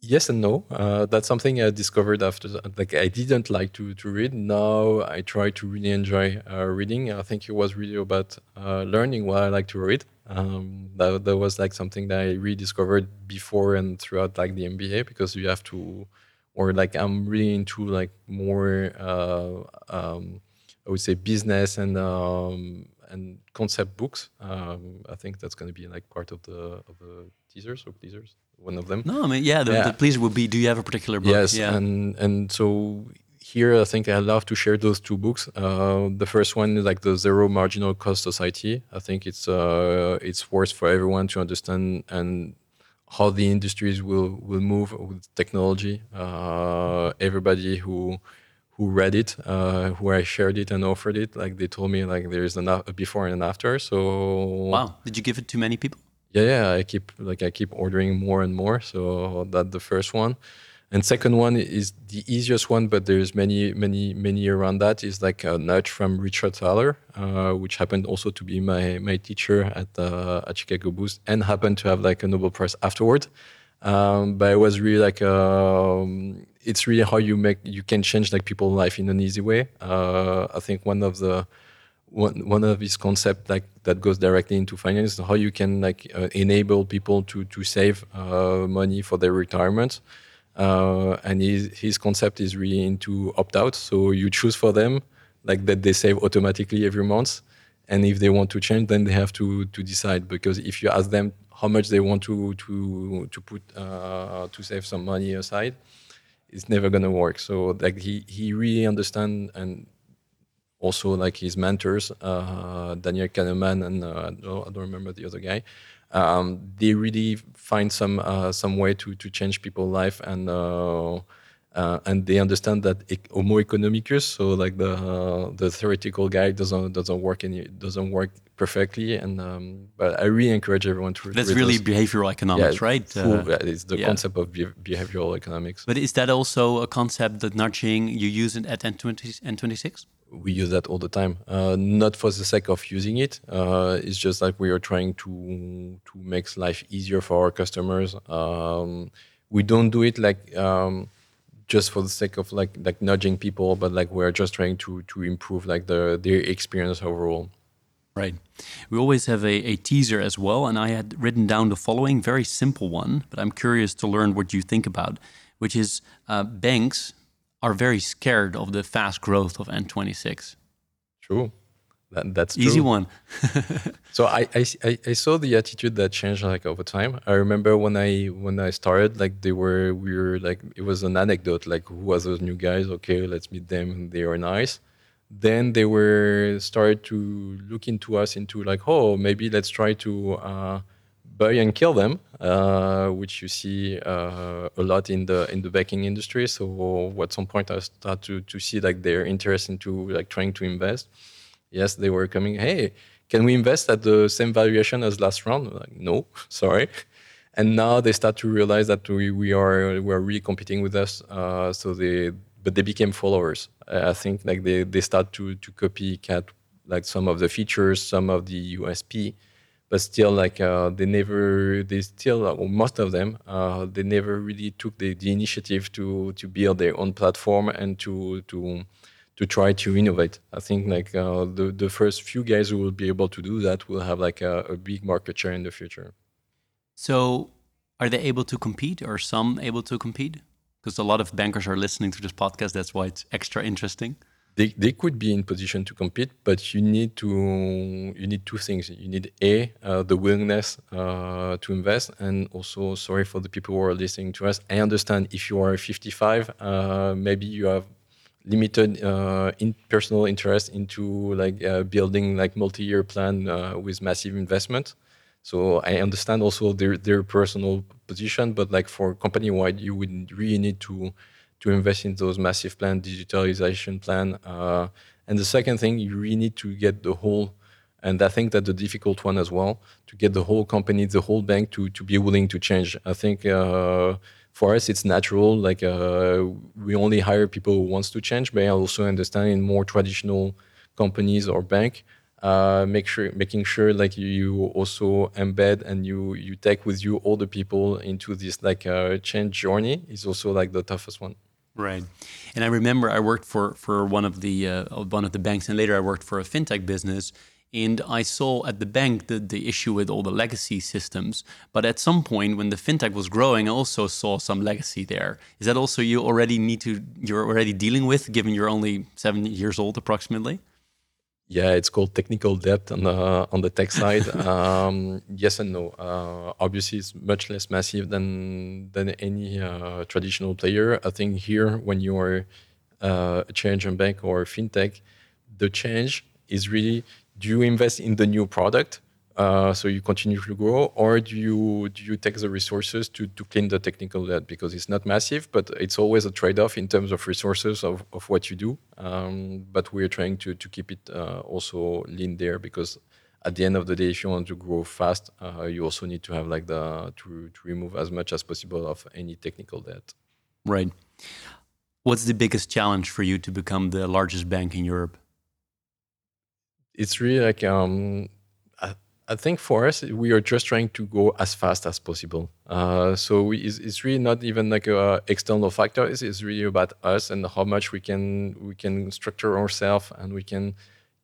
Yes and no. Uh, that's something I discovered after. Like I didn't like to to read. Now I try to really enjoy uh, reading. I think it was really about uh, learning what I like to read. Um, that that was like something that I rediscovered before and throughout like the MBA because you have to, or like I'm really into like more. Uh, um, I would say business and um, and concept books. Um, I think that's going to be like part of the of the teasers or teasers, one of them. No, I mean, yeah, the, yeah. the teaser would be. Do you have a particular book? Yes, yeah. and and so here I think I love to share those two books. Uh, the first one is like the Zero Marginal Cost Society. I think it's uh, it's worth for everyone to understand and how the industries will will move with technology. Uh, everybody who who read it, uh, who I shared it and offered it, like they told me like there's a before and an after. So wow, did you give it to many people? Yeah, yeah. I keep like I keep ordering more and more. So that the first one, and second one is the easiest one, but there's many, many, many around that. Is like a nudge from Richard Thaler, uh, which happened also to be my my teacher at uh, at Chicago Booth, and happened to have like a Nobel Prize afterward. Um, but it was really like um, it's really how you make you can change like people's life in an easy way. Uh, I think one of the one one of his concept like that goes directly into finance how you can like uh, enable people to to save uh, money for their retirement. Uh, and his his concept is really into opt out. So you choose for them like that they save automatically every month and if they want to change then they have to to decide because if you ask them how much they want to to to put uh, to save some money aside it's never to work. So like he he really understand and also like his mentors uh, daniel kahneman and uh, I, don't, I, don't, remember the other guy. Um, they really find some uh, some way to to change people's life and uh, and they understand that homo economicus, so like the uh, the theoretical guy doesn't doesn't work any doesn't work perfectly. And um, but I really encourage everyone to. That's really those. behavioral economics, yeah, right? Full, uh, it's the yeah. concept of behavioral economics. But is that also a concept that nudging you use it at N20, N26? We use that all the time, uh, not for the sake of using it. Uh, it's just like we are trying to to make life easier for our customers. Um, we don't do it like. Um, just for the sake of like like nudging people, but like we're just trying to to improve like the their experience overall. Right. We always have a, a teaser as well, and I had written down the following very simple one, but I'm curious to learn what you think about, which is uh, banks are very scared of the fast growth of N26. True. That, that's true. easy one. *laughs* so I, I I saw the attitude that changed like over time. I remember when I when I started, like they were we were like it was an anecdote like who was those new guys? Okay, let's meet them. They are nice. then they were started to look into us into like, oh, maybe let's try to uh, buy and kill them, uh, which you see uh, a lot in the in the banking industry. So at some point, I start to to see like their interest into like trying to invest. Yes, they were coming. Hey, can we invest at the same valuation as last round? Like, no, *laughs* sorry. And now they start to realize that we, we are we are really competing with us. Uh, so they but they became followers. I think like they, they start to to copycat like some of the features, some of the USP, but still like uh, they never they still uh, most of them uh, they never really took the, the initiative to to build their own platform and to to to try to innovate. I think like uh, the the first few guys who will be able to do that will have like a, a big market share in the future. So, are they able to compete? Or some able to compete? because a lot of bankers are listening to this podcast. That's why it's extra interesting. They, they could be in position to compete, but you need to you need two things. You need a uh, the willingness uh, to invest, and also sorry for the people who are listening to us. I understand if you are 55, uh, maybe you have limited uh, in personal interest into like uh, building like multi-year plan uh, with massive investment. So I understand also their their personal position, but like for company wide, you would really need to to invest in those massive plan, digitalization plan. Uh, and the second thing, you really need to get the whole, and I think that the difficult one as well, to get the whole company, the whole bank to to be willing to change. I think. For us, it's natural. Like uh, we only hire people who wants to change, but I also understand in more traditional companies or bank, uh, make sure making sure like you also embed and you you take with you all the people into this like uh, change journey is also like the toughest one right and i remember i worked for for one of the uh, one of the banks and later i worked for a fintech business and I saw at the bank the, the issue with all the legacy systems. But at some point, when the fintech was growing, I also saw some legacy there. Is that also you already need to, you're already dealing with, given you're only seven years old approximately? Yeah, it's called technical debt on the on the tech side. *laughs* um, yes and no. Uh, obviously, it's much less massive than than any uh, traditional player. I think here, when you are uh, a challenger bank or fintech, the change is really: do you invest in the new product uh, so you continue to grow, or do you do you take the resources to, to clean the technical debt because it's not massive, but it's always a trade-off in terms of resources of, of what you do. Um, but we're trying to to keep it uh, also lean there because at the end of the day, if you want to grow fast, uh, you also need to have like the to, to remove as much as possible of any technical debt. Right. What's the biggest challenge for you to become the largest bank in Europe? It's really like um, I think for us, we are just trying to go as fast as possible. Uh, so we, it's, it's, really not even like a external factor. It's, it's, really about us and how much we can we can structure ourselves and we can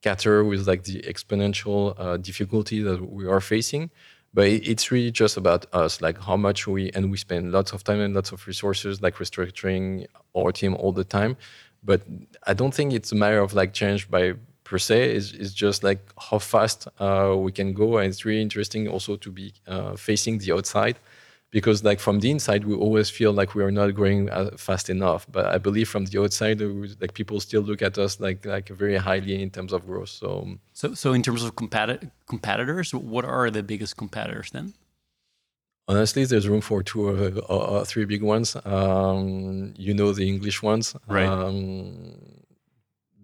cater with like the exponential uh, difficulty that we are facing. But it's really just about us, like how much we and we spend lots of time and lots of resources, like restructuring our team all the time. But I don't think it's a matter of like change by per se is, is just like how fast uh, we can go. And it's really interesting also to be uh, facing the outside because like from the inside we always feel like we are not growing uh, fast enough. But i believe from the outside like people still look at us like like very highly in terms of growth. So um, so so in terms of competi- competitors what are the biggest competitors then? Honestly there's room for two or, or, or three big ones. Um, you know the english ones. Right. Um,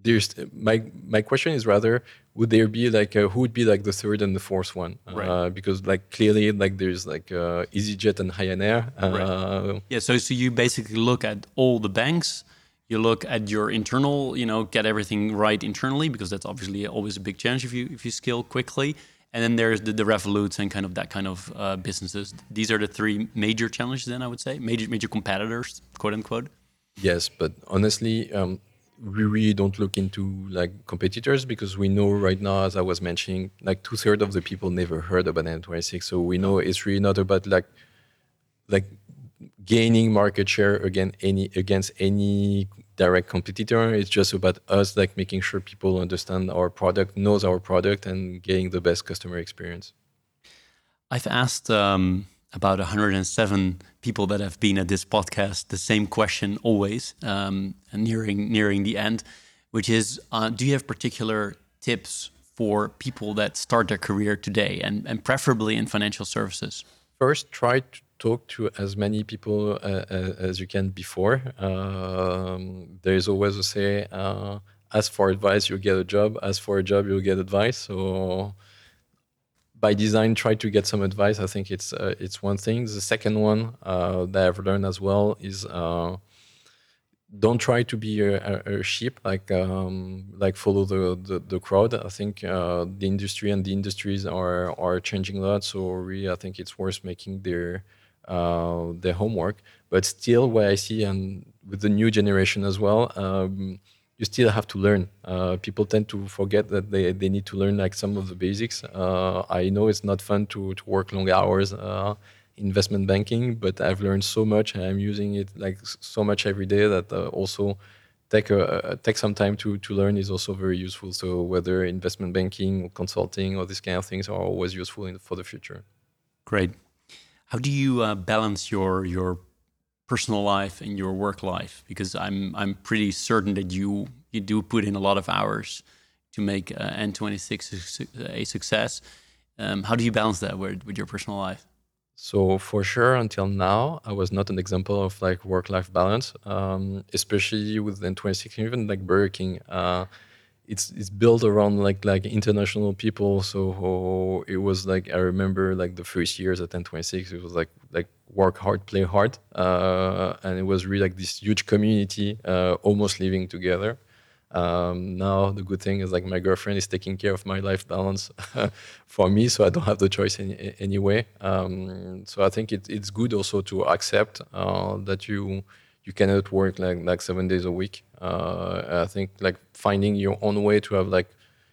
there's my my question is rather would there be like a, who would be like the third and the fourth one? Right. uh, because like clearly like there's like uh, EasyJet and Ryanair uh, right. yeah so so you basically look at all the banks. You look at your internal you know get everything right internally because that's obviously always a big challenge if you if you scale quickly. And then there's the, the Revoluts and kind of that kind of uh, businesses. These are the three major challenges then I would say. Major major competitors quote unquote. Yes but honestly um, we really don't look into like competitors because we know right now, as I was mentioning, like two thirds of the people never heard about N26. So we know it's really not about like like gaining market share any against any direct competitor. It's just about us like making sure people understand our product, knows our product, and getting the best customer experience. I've asked um, about 107 people that have been at this podcast the same question always um, nearing nearing the end which is uh, do you have particular tips for people that start their career today and, and preferably in financial services? First, try to talk to as many people uh, uh as you can before. Um, there is always a say, uh, ask for advice, you'll get a job. Ask for a job, you'll get advice. So by design, try to get some advice. I think it's uh, it's one thing. The second one uh, that I've learned as well is uh, don't try to be a, a, sheep, like um, like follow the, the, the crowd. I think uh, the industry and the industries are are changing a lot. So really, I think it's worth making their uh, their homework. But still, what I see and with the new generation as well. Um, you still have to learn. Uh, people tend to forget that they, they need to learn like some of the basics. Uh, I know it's not fun to, to work long hours uh, investment banking, but I've learned so much I'm using it like so much every day that uh, also take a, take some time to to learn is also very useful. So whether investment banking or consulting or these kind of things are always useful in, for the future. Great. How do you uh, balance your your personal life and your work life? Because I'm I'm pretty certain that you you do put in a lot of hours to make uh, N26 a success. Um, how do you balance that with, with your personal life? So for sure, until now, I was not an example of like work-life balance, um, especially with N26, even like Burger King. Uh, it's it's built around like like international people. So it was like I remember like the first years at N26, it was like like work hard, play hard, uh, and it was really like this huge community, uh, almost living together. Um, now the good thing is like my girlfriend is taking care of my life balance *laughs* for me, so I don't have the choice any, anyway. Um, so I think it, it's good also to accept uh, that you you cannot work like like seven days a week. Uh, I think like finding your own way to have like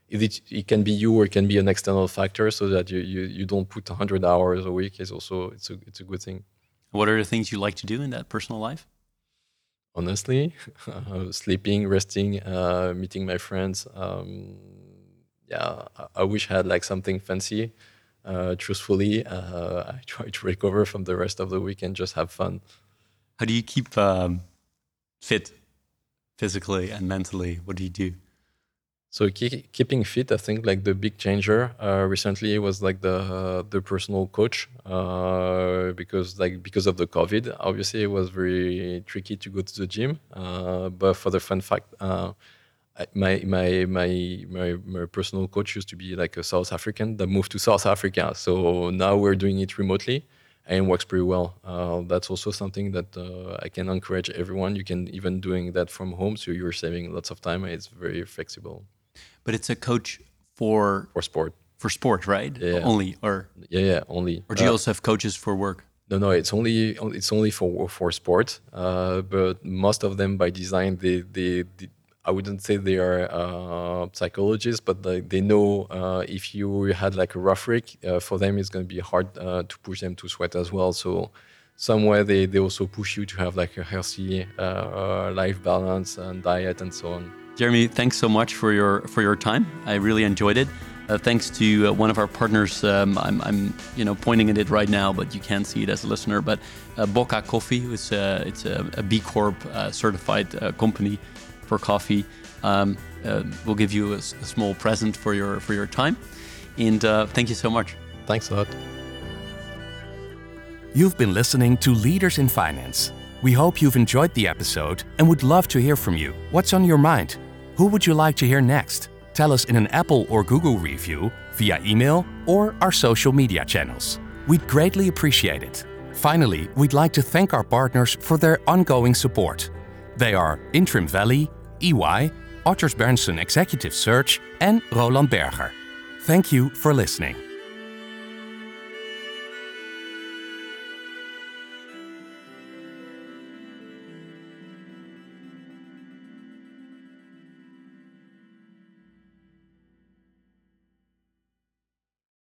it, it can be you or it can be an external factor so that you, you, you don't put 100 hours a week is also it's a, it's a good thing. What are the things you like to do in that personal life? Honestly uh, *laughs* sleeping resting uh, meeting my friends um, yeah I, I, wish i had like something fancy uh, truthfully uh, *laughs* i try to recover from the rest of the week and just have fun how do you keep um, fit physically and mentally what do you do so keep, keeping fit, I think like the big changer uh, recently was like the uh, the personal coach uh, because like because of the COVID, obviously it was very tricky to go to the gym. Uh, but for the fun fact, uh, my, my my my my personal coach used to be like a South African that moved to South Africa. So now we're doing it remotely and works pretty well. Uh, that's also something that I can encourage everyone. You can even doing that from home, so you're saving lots of time. It's very flexible but it's a coach for for sport for sport, right? Yeah, only or yeah, yeah, only. Or do you uh, also have coaches for work? No, no, it's only it's only for for sport. Uh, but most of them, by design, they they, they I wouldn't say they are uh, psychologists, but they, they know uh, if you had like a rough week, uh, for them it's going to be hard uh, to push them to sweat as well. So somewhere they, they also push you to have like a healthy uh, life balance and diet and so on. Jeremie, thanks so much for your for your time. I really enjoyed it. Uh, thanks to one of our partners. Um, I'm, I'm, you know, pointing at it right now, but you can't see it as a listener. But Bocca Coffee, it's a, it's a, a B Corp certified company for coffee. Um, uh, we'll give you a, a, small present for your for your time, and thank you so much. Thanks a lot. You've been listening to Leaders in Finance. We hope you've enjoyed the episode and would love to hear from you. What's on your mind? Who would you like to hear next? Tell us in an Apple or Google review, via email, or our social media channels. We'd greatly appreciate it. Finally, we'd like to thank our partners for their ongoing support. They are Interim Valley, EY, Odgers Berndtson Executive Search, and Roland Berger. Thank you for listening.